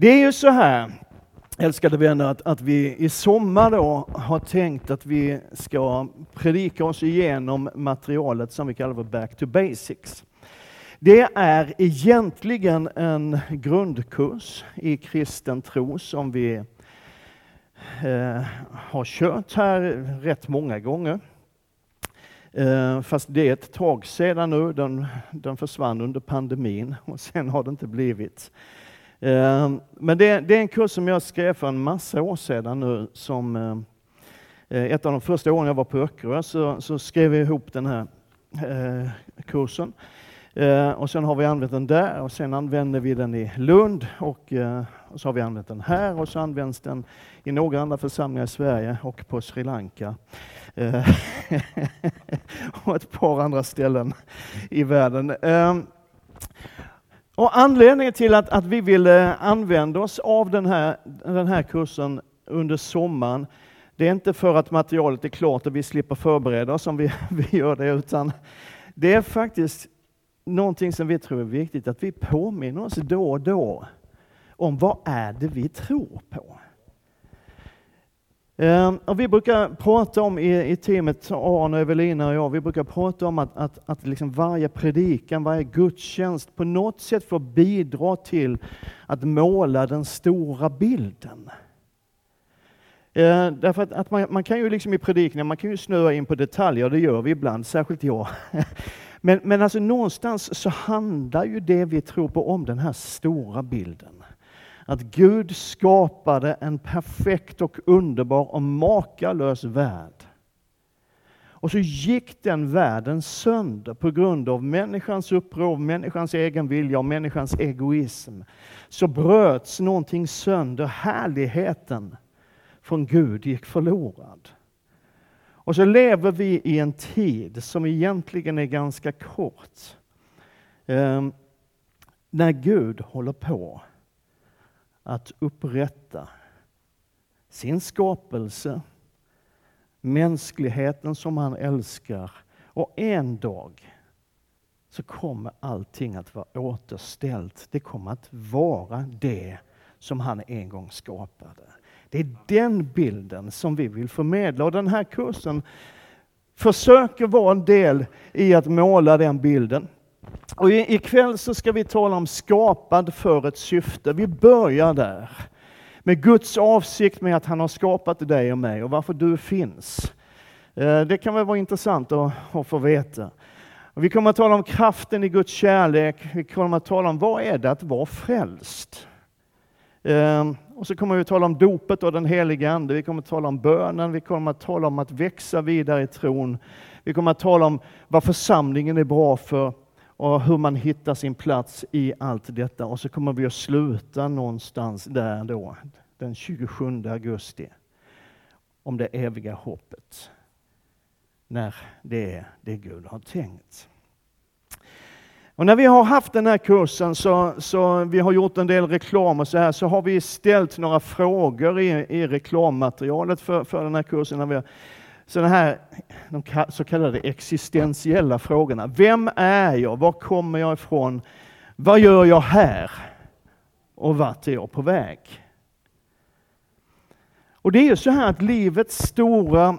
Det är ju så här, älskade vänner, att, att vi i sommar då har tänkt att vi ska predika oss igenom materialet som vi kallar för Back to Basics. Det är egentligen en grundkurs i kristen tro som vi eh, har kört här rätt många gånger. Eh, fast det är ett tag sedan nu, den, den försvann under pandemin och sen har det inte blivit. Ehm, men det, är en kurs som jag skrev för en massa år sedan nu. Som, eh, eh, ett av de första åren jag var på Öckerö så, så skrev jag ihop den här eh, kursen. Och sen har vi använt den där och sen använder vi den i Lund och, och så har vi använt den här och så används den i några andra församlingar i Sverige och på Sri Lanka. Och ett par andra ställen i världen. Ehm, och anledningen till att, att vi ville använda oss av den här, den här kursen under sommaren, det är inte för att materialet är klart och vi slipper förbereda oss om vi, vi gör det, utan det är faktiskt någonting som vi tror är viktigt, att vi påminner oss då och då om vad är det vi tror på. Ehm, och vi brukar prata om i, i teamet, Arne, Evelina och jag, vi brukar prata om att, att, att liksom varje predikan, varje gudstjänst på något sätt får bidra till att måla den stora bilden. Eh, därför att, att man, man, kan ju liksom i predikningar, man kan ju snöa in på detaljer, det gör vi ibland, särskilt jag. Men, men alltså någonstans så handlar ju det vi tror på om den här stora bilden. Att Gud skapade en perfekt och underbar och makalös värld. Och så gick den världen sönder på grund av människans uppror, människans egen vilja och människans egoism. Så bröts någonting sönder, härligheten från Gud gick förlorad. Och så lever vi i en tid som egentligen är ganska kort. Eh, när Gud håller på att upprätta sin skapelse, mänskligheten som han älskar och en dag så kommer allting att vara återställt. Det kommer att vara det som han en gång skapade. Det är den bilden som vi vill förmedla och den här kursen försöker vara en del i att måla den bilden. Och ikväll så ska vi tala om skapad för ett syfte. Vi börjar där. Med Guds avsikt med att han har skapat dig och mig och varför du finns. Eh, det kan väl vara intressant att, att få veta. Och vi kommer att tala om kraften i Guds kärlek. Vi kommer att tala om vad är det att vara frälst? Eh, och så kommer vi att tala om dopet och den heliga Ande. Vi kommer att tala om bönen. Vi kommer att tala om att växa vidare i tron. Vi kommer att tala om vad församlingen är bra för och hur man hittar sin plats i allt detta. Och så kommer vi att sluta någonstans där då, den 27 augusti, om det eviga hoppet. När det är det Gud har tänkt. Och när vi har haft den här kursen, så, så vi har gjort en del reklam och så här, så har vi ställt några frågor i, i reklammaterialet för, för den här kursen. När vi har, sådana här de så kallade existentiella frågorna. Vem är jag? Var kommer jag ifrån? Vad gör jag här? Och vart är jag på väg? Och det är ju så här att livets stora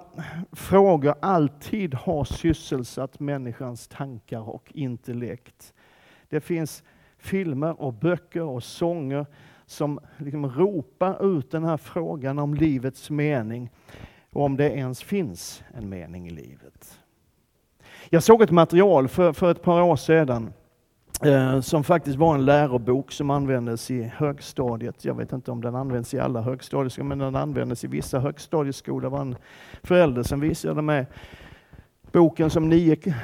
frågor alltid har sysselsatt människans tankar och intellekt. Det finns filmer och böcker och sånger som liksom ropar ut den här frågan om livets mening och om det ens finns en mening i livet. Jag såg ett material för, för ett par år sedan eh, som faktiskt var en lärobok som användes i högstadiet. Jag vet inte om den används i alla högstadieskolor, men den användes i vissa högstadieskolor. Det var en förälder som visade mig boken som nio,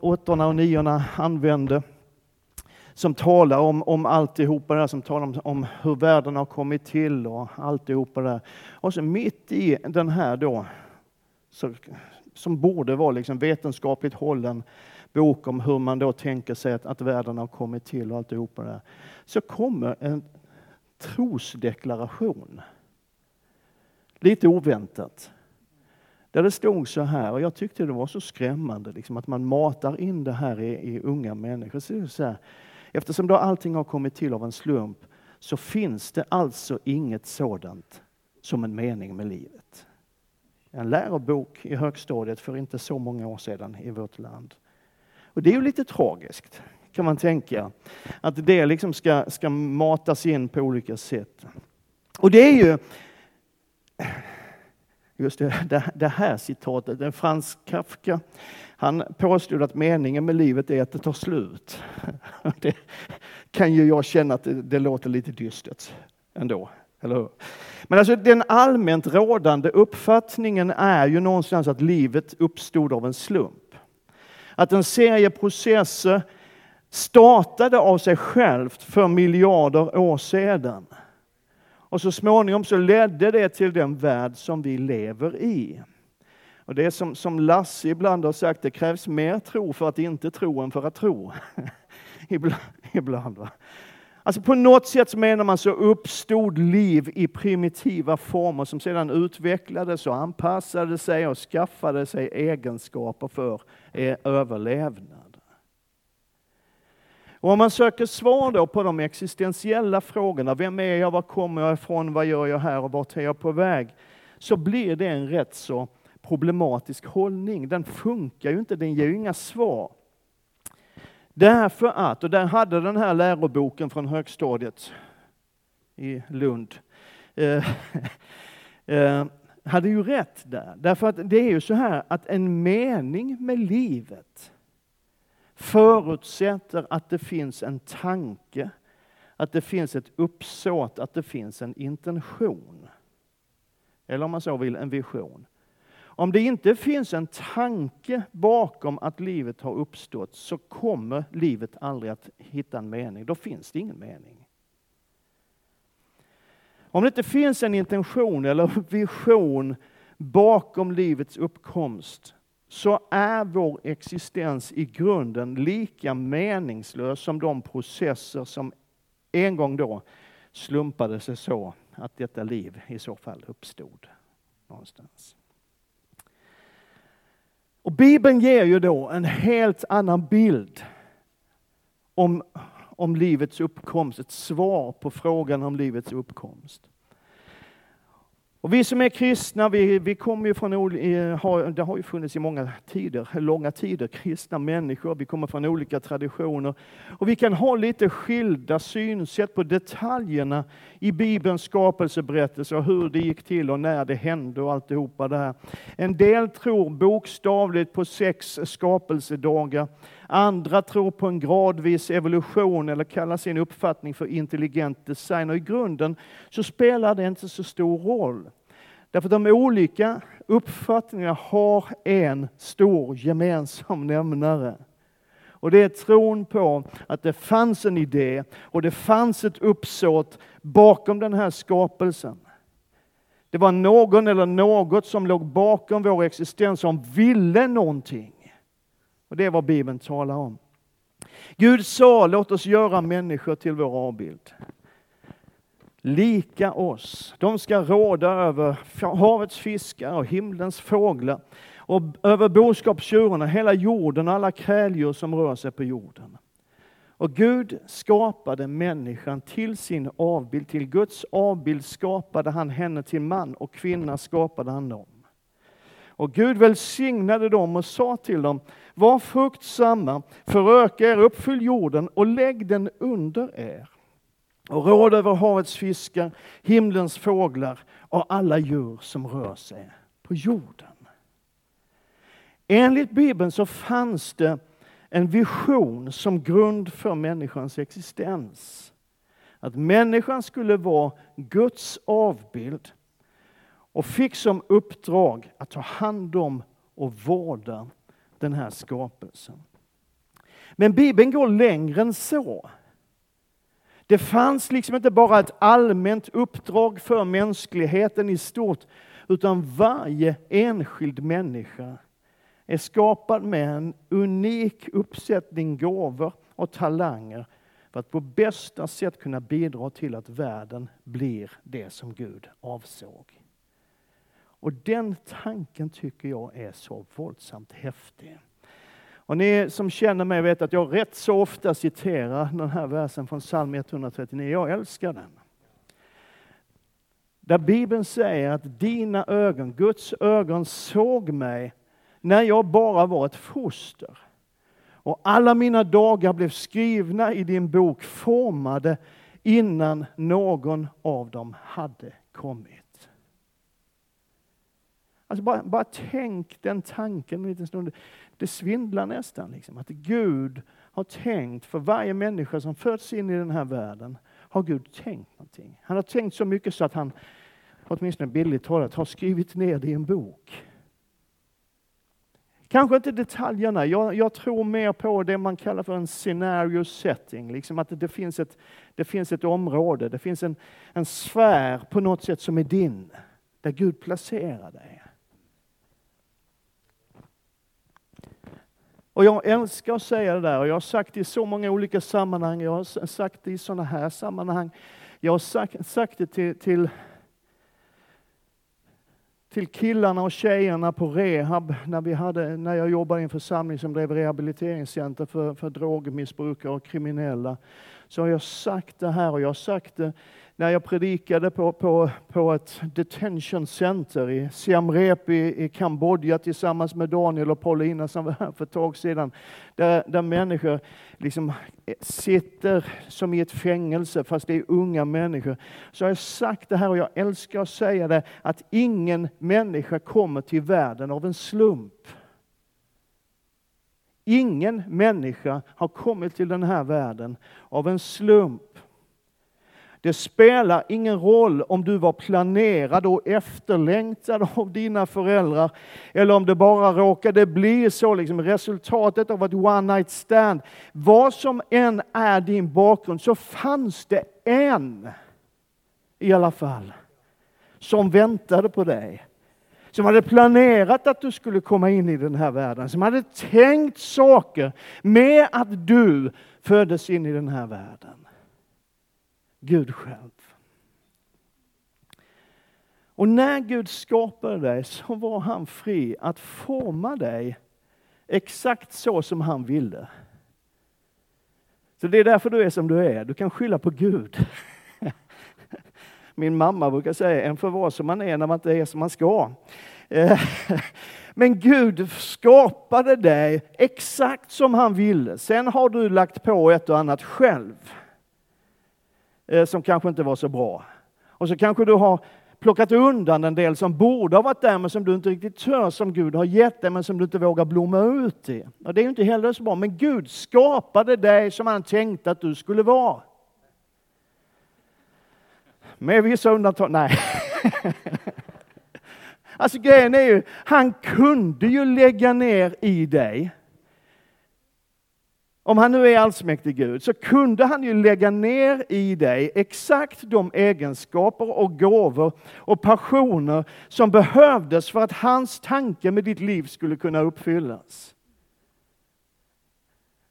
åttorna och niorna använde som talar om, om alltihopa det där, som talar om, om hur världen har kommit till och alltihopa det där. Och så mitt i den här då, så, som borde vara liksom vetenskapligt hållen bok om hur man då tänker sig att, att världen har kommit till och alltihopa det där. så kommer en trosdeklaration. Lite oväntat. Där det stod så här, och jag tyckte det var så skrämmande liksom, att man matar in det här i, i unga människor. Så, så här, Eftersom då allting har kommit till av en slump så finns det alltså inget sådant som en mening med livet. En lärobok i högstadiet för inte så många år sedan i vårt land. Och det är ju lite tragiskt, kan man tänka, att det liksom ska, ska matas in på olika sätt. Och det är ju just det, det här citatet, en Frans Kafka, han påstod att meningen med livet är att det tar slut. Det kan ju jag känna att det, det låter lite dystert ändå, eller hur? Men alltså den allmänt rådande uppfattningen är ju någonstans att livet uppstod av en slump. Att en serie processer startade av sig självt för miljarder år sedan. Och så småningom så ledde det till den värld som vi lever i. Och det är som, som Lasse ibland har sagt, det krävs mer tro för att inte tro än för att tro. ibland, ibland va? Alltså på något sätt så menar man så uppstod liv i primitiva former som sedan utvecklades och anpassade sig och skaffade sig egenskaper för eh, överlevnad. Och om man söker svar då på de existentiella frågorna, vem är jag, var kommer jag ifrån, vad gör jag här och vart är jag på väg? Så blir det en rätt så problematisk hållning. Den funkar ju inte, den ger ju inga svar. Därför att, och där hade den här läroboken från högstadiet i Lund, eh, eh, hade ju rätt där. Därför att det är ju så här att en mening med livet förutsätter att det finns en tanke, att det finns ett uppsåt, att det finns en intention. Eller om man så vill, en vision. Om det inte finns en tanke bakom att livet har uppstått så kommer livet aldrig att hitta en mening. Då finns det ingen mening. Om det inte finns en intention eller vision bakom livets uppkomst så är vår existens i grunden lika meningslös som de processer som en gång då slumpade sig så att detta liv i så fall uppstod någonstans. Och Bibeln ger ju då en helt annan bild om, om livets uppkomst, ett svar på frågan om livets uppkomst. Och vi som är kristna, vi, vi kommer ju från, det har ju funnits i många tider, långa tider, kristna människor, vi kommer från olika traditioner. Och vi kan ha lite skilda synsätt på detaljerna i Bibelns skapelseberättelse och hur det gick till och när det hände och alltihopa det här. En del tror bokstavligt på sex skapelsedagar. Andra tror på en gradvis evolution eller kallar sin uppfattning för intelligent design. Och i grunden så spelar det inte så stor roll. Därför att de olika uppfattningarna har en stor gemensam nämnare. Och det är tron på att det fanns en idé och det fanns ett uppsåt bakom den här skapelsen. Det var någon eller något som låg bakom vår existens som ville någonting. Och det är vad Bibeln talar om. Gud sa, låt oss göra människor till vår avbild. Lika oss. De ska råda över havets fiskar och himlens fåglar och över boskapsdjuren, hela jorden och alla kräldjur som rör sig på jorden. Och Gud skapade människan till sin avbild, till Guds avbild skapade han henne till man och kvinna skapade han dem. Och Gud välsignade dem och sa till dem, var fruktsamma, föröka er, uppfyll jorden och lägg den under er. Och råd över havets fiskar, himlens fåglar och alla djur som rör sig på jorden. Enligt Bibeln så fanns det en vision som grund för människans existens. Att människan skulle vara Guds avbild och fick som uppdrag att ta hand om och vårda den här skapelsen. Men Bibeln går längre än så. Det fanns liksom inte bara ett allmänt uppdrag för mänskligheten i stort, utan varje enskild människa är skapad med en unik uppsättning gåvor och talanger för att på bästa sätt kunna bidra till att världen blir det som Gud avsåg. Och den tanken tycker jag är så våldsamt häftig. Och ni som känner mig vet att jag rätt så ofta citerar den här versen från psalm 139. Jag älskar den. Där Bibeln säger att dina ögon, Guds ögon såg mig när jag bara var ett foster. Och alla mina dagar blev skrivna i din bok, formade innan någon av dem hade kommit. Alltså bara, bara tänk den tanken en liten stund. Det svindlar nästan. Liksom, att Gud har tänkt för varje människa som föds in i den här världen, har Gud tänkt någonting. Han har tänkt så mycket så att han, åtminstone billigt talat, har skrivit ner det i en bok. Kanske inte detaljerna. Jag, jag, tror mer på det man kallar för en scenario setting. Liksom att det finns ett, det finns ett område, det finns en, en sfär på något sätt som är din. Där Gud placerar dig. Och jag älskar att säga det där och jag har sagt det i så många olika sammanhang. Jag har sagt det i sådana här sammanhang. Jag har sagt, sagt det till, till till killarna och tjejerna på rehab när, vi hade, när jag jobbade i en församling som drev rehabiliteringscenter för, för drogmissbrukare och kriminella. Så har jag sagt det här och jag har sagt det när jag predikade på, på, på ett detention center i Siem Reap i, i Kambodja tillsammans med Daniel och Paulina som var här för ett tag sedan. Där, där människor liksom sitter som i ett fängelse fast det är unga människor. Så har jag sagt det här och jag älskar att säga det att ingen människa kommer till världen av en slump. Ingen människa har kommit till den här världen av en slump. Det spelar ingen roll om du var planerad och efterlängtad av dina föräldrar eller om det bara råkade bli så, liksom resultatet av ett one night stand. Vad som än är din bakgrund så fanns det en i alla fall som väntade på dig. Som hade planerat att du skulle komma in i den här världen, som hade tänkt saker med att du föddes in i den här världen. Gud själv. Och när Gud skapade dig så var han fri att forma dig exakt så som han ville. Så det är därför du är som du är. Du kan skylla på Gud. Min mamma brukar säga, en får vara som man är när man inte är som man ska. Men Gud skapade dig exakt som han ville. Sen har du lagt på ett och annat själv. Eh, som kanske inte var så bra. Och så kanske du har plockat undan en del som borde ha varit där men som du inte riktigt törs som Gud har gett dig men som du inte vågar blomma ut i. Och det är ju inte heller så bra, men Gud skapade dig som han tänkte att du skulle vara. Med vissa undantag, nej. Alltså grejen är ju, han kunde ju lägga ner i dig om han nu är allsmäktig Gud, så kunde han ju lägga ner i dig exakt de egenskaper och gåvor och passioner som behövdes för att hans tanke med ditt liv skulle kunna uppfyllas.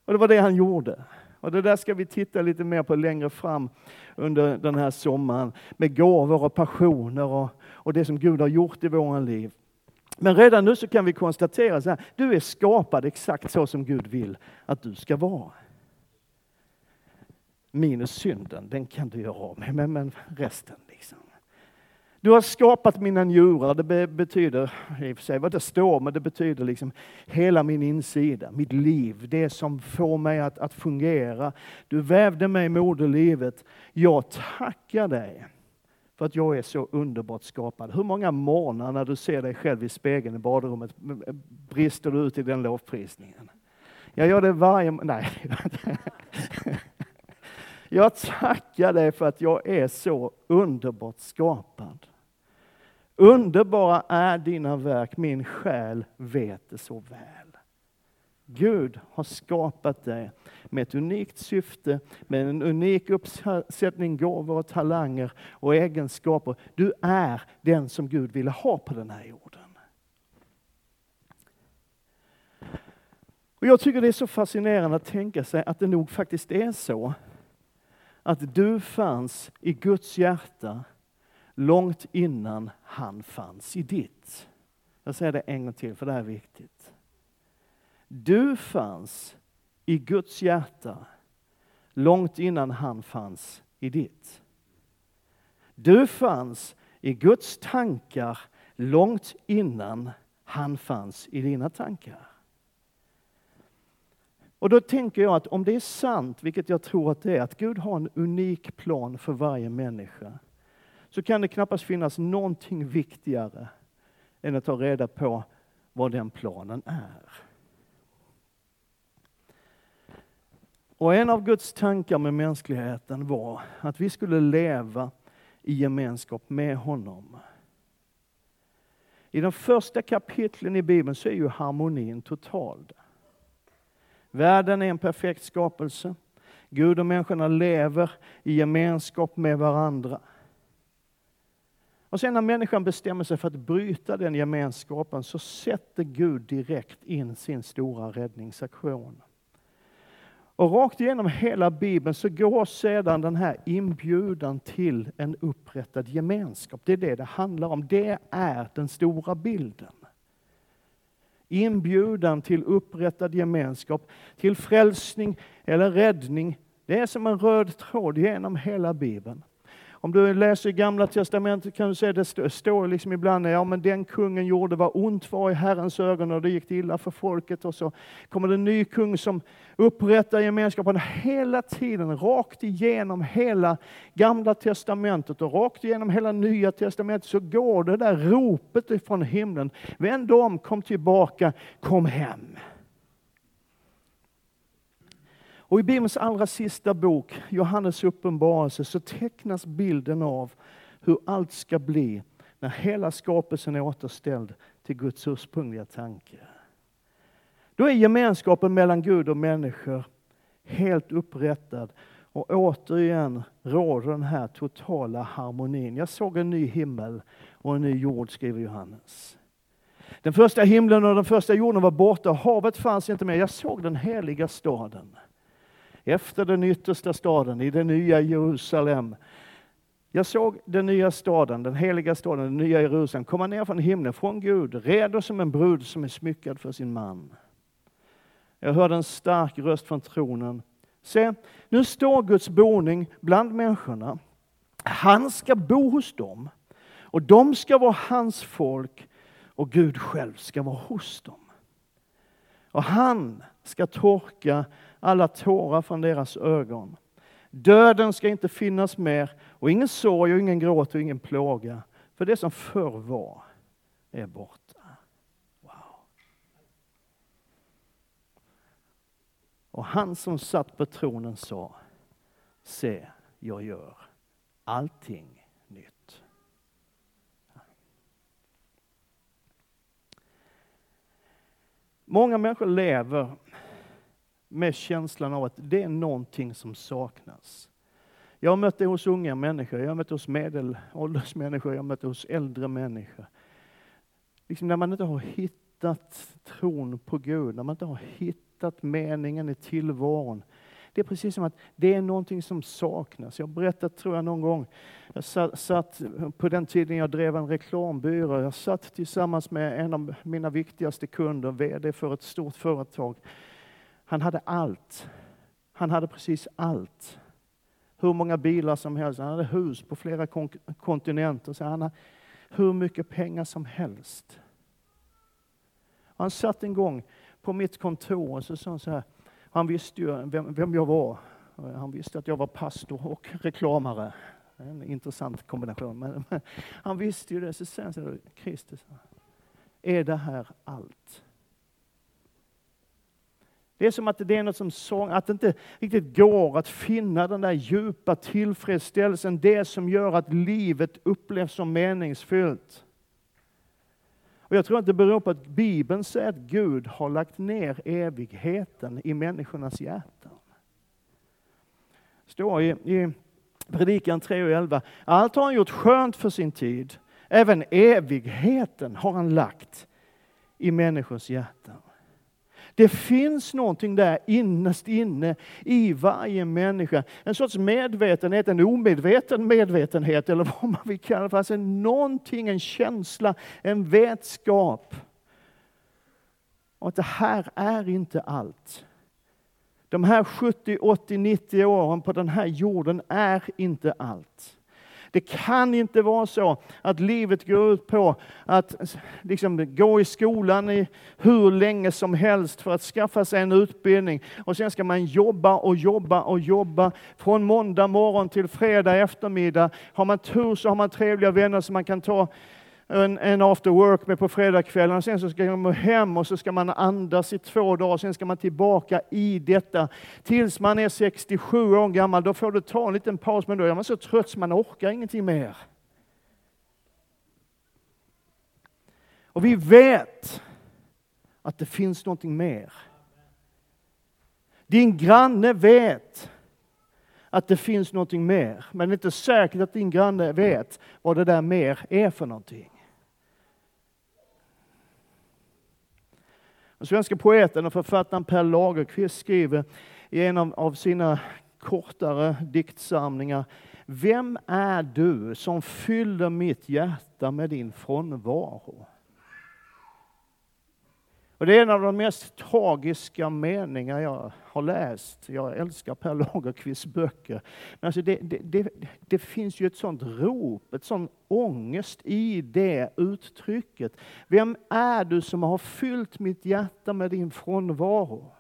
Och det var det han gjorde. Och det där ska vi titta lite mer på längre fram under den här sommaren. Med gåvor och passioner och, och det som Gud har gjort i våra liv. Men redan nu så kan vi konstatera så här, du är skapad exakt så som Gud vill att du ska vara. Minus synden, den kan du göra av med, men, men resten liksom. Du har skapat mina njurar, det betyder, i och för sig vad det står, men det betyder liksom hela min insida, mitt liv, det som får mig att, att fungera. Du vävde mig i moderlivet. Jag tackar dig för att jag är så underbart skapad. Hur många morgnar när du ser dig själv i spegeln i badrummet brister du ut i den lovprisningen? Jag gör det varje... Nej. Jag tackar dig för att jag är så underbart skapad. Underbara är dina verk, min själ vet det så väl. Gud har skapat dig med ett unikt syfte, med en unik uppsättning gåvor och talanger och egenskaper. Du är den som Gud ville ha på den här jorden. Och Jag tycker det är så fascinerande att tänka sig att det nog faktiskt är så att du fanns i Guds hjärta långt innan han fanns i ditt. Jag säger det en gång till för det här är viktigt. Du fanns i Guds hjärta långt innan han fanns i ditt. Du fanns i Guds tankar långt innan han fanns i dina tankar. Och då tänker jag att om det är sant, vilket jag tror att det är, att Gud har en unik plan för varje människa, så kan det knappast finnas någonting viktigare än att ta reda på vad den planen är. Och en av Guds tankar med mänskligheten var att vi skulle leva i gemenskap med honom. I de första kapitlen i Bibeln så är ju harmonin total. Världen är en perfekt skapelse. Gud och människorna lever i gemenskap med varandra. Och sen när människan bestämmer sig för att bryta den gemenskapen så sätter Gud direkt in sin stora räddningsaktion. Och rakt igenom hela Bibeln så går sedan den här inbjudan till en upprättad gemenskap. Det är det det handlar om. Det är den stora bilden. Inbjudan till upprättad gemenskap, till frälsning eller räddning. Det är som en röd tråd genom hela Bibeln. Om du läser Gamla Testamentet kan du se det står liksom ibland, ja men den kungen gjorde vad ont var i Herrens ögon och det gick illa för folket. Och så kommer det en ny kung som upprättar gemenskapen hela tiden, rakt igenom hela Gamla Testamentet och rakt igenom hela Nya Testamentet så går det där ropet ifrån himlen. Vänd om, kom tillbaka, kom hem. Och i Bibelns allra sista bok, Johannes uppenbarelse, så tecknas bilden av hur allt ska bli när hela skapelsen är återställd till Guds ursprungliga tanke. Då är gemenskapen mellan Gud och människor helt upprättad och återigen råder den här totala harmonin. Jag såg en ny himmel och en ny jord, skriver Johannes. Den första himlen och den första jorden var borta, havet fanns inte mer. Jag såg den heliga staden efter den yttersta staden, i det nya Jerusalem. Jag såg den nya staden, den heliga staden, den nya Jerusalem, komma ner från himlen, från Gud, redo som en brud som är smyckad för sin man. Jag hörde en stark röst från tronen. Se, nu står Guds boning bland människorna. Han ska bo hos dem och de ska vara hans folk och Gud själv ska vara hos dem. Och han ska torka alla tårar från deras ögon. Döden ska inte finnas mer och ingen sorg och ingen gråt och ingen plåga. För det som förr var är borta. Wow. Och han som satt på tronen sa, se, jag gör allting nytt. Många människor lever med känslan av att det är någonting som saknas. Jag har mött det hos unga människor, jag har mött det hos medelålders människor, jag har mött det hos äldre människor. Liksom när man inte har hittat tron på Gud, när man inte har hittat meningen i tillvaron. Det är precis som att det är någonting som saknas. Jag berättade, tror jag, någon gång, jag satt, satt på den tiden jag drev en reklambyrå, jag satt tillsammans med en av mina viktigaste kunder, VD för ett stort företag. Han hade allt. Han hade precis allt. Hur många bilar som helst. Han hade hus på flera kontinenter. Så han hade hur mycket pengar som helst. Han satt en gång på mitt kontor och så sa han så här. Han visste ju vem, vem jag var. Han visste att jag var pastor och reklamare. En intressant kombination. Men, men han visste ju det. Så sen sa han så Kristus, är det här allt? Det är som att det är något som sång, att det inte riktigt går att finna den där djupa tillfredsställelsen, det som gör att livet upplevs som meningsfyllt. Och jag tror att det beror på att Bibeln säger att Gud har lagt ner evigheten i människornas hjärtan. Det står i, i Predikan 3 och 11. Allt har han gjort skönt för sin tid. Även evigheten har han lagt i människors hjärtan. Det finns någonting där innerst inne i varje människa. En sorts medvetenhet, en omedveten medvetenhet eller vad man vill kalla det. Alltså någonting, en känsla, en vetskap. Och att det här är inte allt. De här 70, 80, 90 åren på den här jorden är inte allt. Det kan inte vara så att livet går ut på att liksom gå i skolan i hur länge som helst för att skaffa sig en utbildning och sen ska man jobba och jobba och jobba från måndag morgon till fredag eftermiddag. Har man tur så har man trevliga vänner som man kan ta en, en after work med på fredagskvällen. Sen så ska man hem och så ska man andas i två dagar. Sen ska man tillbaka i detta tills man är 67 år gammal. Då får du ta en liten paus, men då är man så trött så man orkar ingenting mer. Och vi vet att det finns någonting mer. Din granne vet att det finns någonting mer, men det är inte säkert att din granne vet vad det där mer är för någonting. Den svenska poeten och författaren Per Lagerkvist skriver i en av sina kortare diktsamlingar Vem är du som fyller mitt hjärta med din frånvaro? Och det är en av de mest tragiska meningar jag har läst. Jag älskar Per Lagerkvists böcker. Men alltså det, det, det, det, finns ju ett sånt rop, ett sån ångest i det uttrycket. Vem är du som har fyllt mitt hjärta med din frånvaro?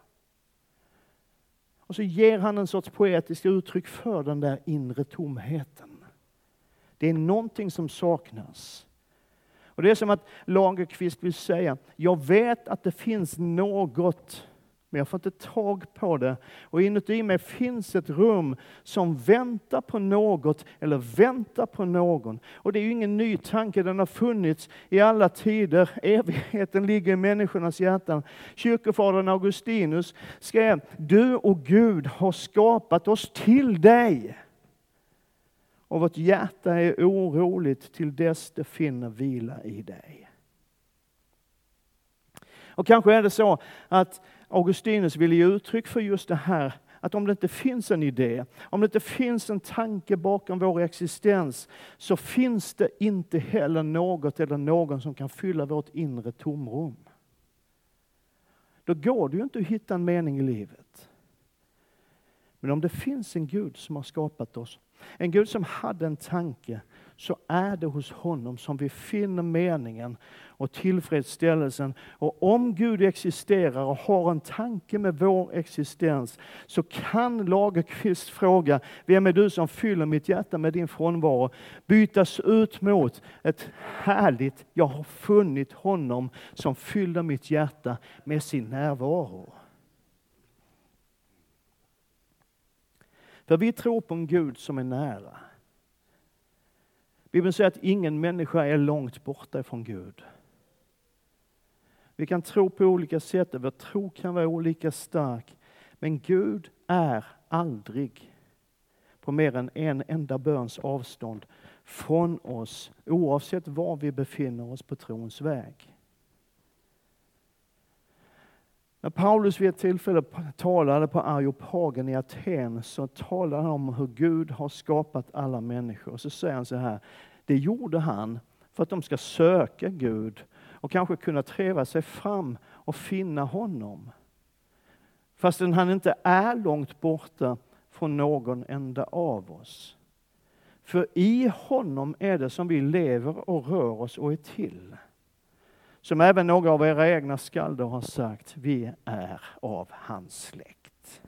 Och så ger han en sorts poetiskt uttryck för den där inre tomheten. Det är någonting som saknas. Och Det är som att Lagerqvist vill säga, jag vet att det finns något, men jag får inte tag på det. Och inuti mig finns ett rum som väntar på något eller väntar på någon. Och det är ju ingen ny tanke, den har funnits i alla tider. Evigheten ligger i människornas hjärtan. Kyrkofadern Augustinus skrev, du och Gud har skapat oss till dig och vårt hjärta är oroligt till dess det finner vila i dig. Och kanske är det så att Augustinus vill ge uttryck för just det här att om det inte finns en idé, om det inte finns en tanke bakom vår existens, så finns det inte heller något eller någon som kan fylla vårt inre tomrum. Då går det ju inte att hitta en mening i livet. Men om det finns en Gud som har skapat oss en Gud som hade en tanke, så är det hos honom som vi finner meningen och tillfredsställelsen. Och om Gud existerar och har en tanke med vår existens, så kan Lagerkvist fråga, vem är du som fyller mitt hjärta med din frånvaro? Bytas ut mot ett härligt, jag har funnit honom som fyller mitt hjärta med sin närvaro. För vi tror på en Gud som är nära. Bibeln säger att ingen människa är långt borta ifrån Gud. Vi kan tro på olika sätt och vår tro kan vara olika stark. Men Gud är aldrig på mer än en enda böns avstånd från oss oavsett var vi befinner oss på trons väg. När Paulus vid ett tillfälle talade på Areopagen i Aten så talade han om hur Gud har skapat alla människor. Så säger han så här, det gjorde han för att de ska söka Gud och kanske kunna treva sig fram och finna honom. Fastän han inte är långt borta från någon enda av oss. För i honom är det som vi lever och rör oss och är till. Som även några av era egna skalder har sagt, vi är av hans släkt.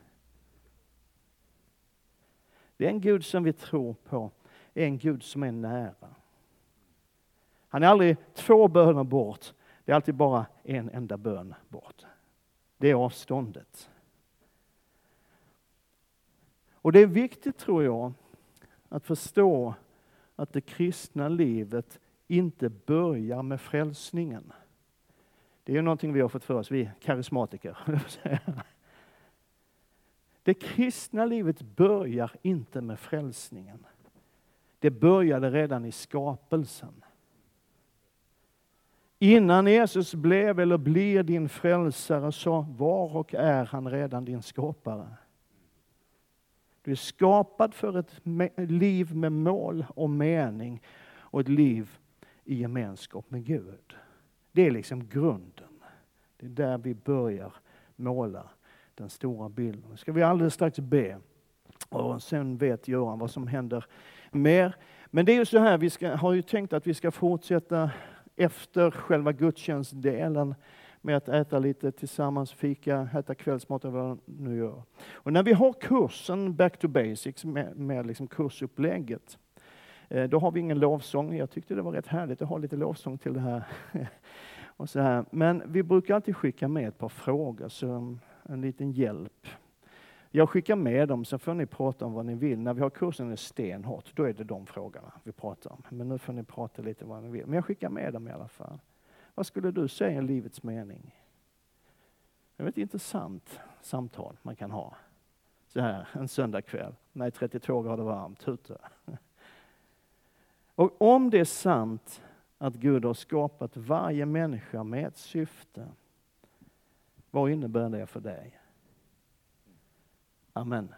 Det är en Gud som vi tror på, är en Gud som är nära. Han är aldrig två böner bort, det är alltid bara en enda bön bort. Det är avståndet. Och det är viktigt, tror jag, att förstå att det kristna livet inte börjar med frälsningen. Det är ju någonting vi har fått för oss, vi karismatiker. Det kristna livet börjar inte med frälsningen. Det började redan i skapelsen. Innan Jesus blev eller blir din frälsare så var och är han redan din skapare. Du är skapad för ett liv med mål och mening och ett liv i gemenskap med Gud. Det är liksom grunden. Det är där vi börjar måla den stora bilden. Nu ska vi alldeles strax be. Och sen vet Göran vad som händer mer. Men det är ju så här, vi ska, har ju tänkt att vi ska fortsätta efter själva gudstjänstdelen med att äta lite tillsammans, fika, äta kvällsmat eller vad nu gör. Och när vi har kursen Back to Basics med, med liksom kursupplägget, Eh, då har vi ingen lovsång. Jag tyckte det var rätt härligt att ha lite lovsång till det här. och så här. Men vi brukar alltid skicka med ett par frågor, så en liten hjälp. Jag skickar med dem, så får ni prata om vad ni vill. När vi har kursen är stenhårt, då är det de frågorna vi pratar om. Men nu får ni prata lite vad ni vill. Men jag skickar med dem i alla fall. Vad skulle du säga är livets mening? Det är ett intressant samtal man kan ha. Så här en söndagkväll, när det är 32 grader varmt ute. Och om det är sant att Gud har skapat varje människa med ett syfte, vad innebär det för dig? Amen.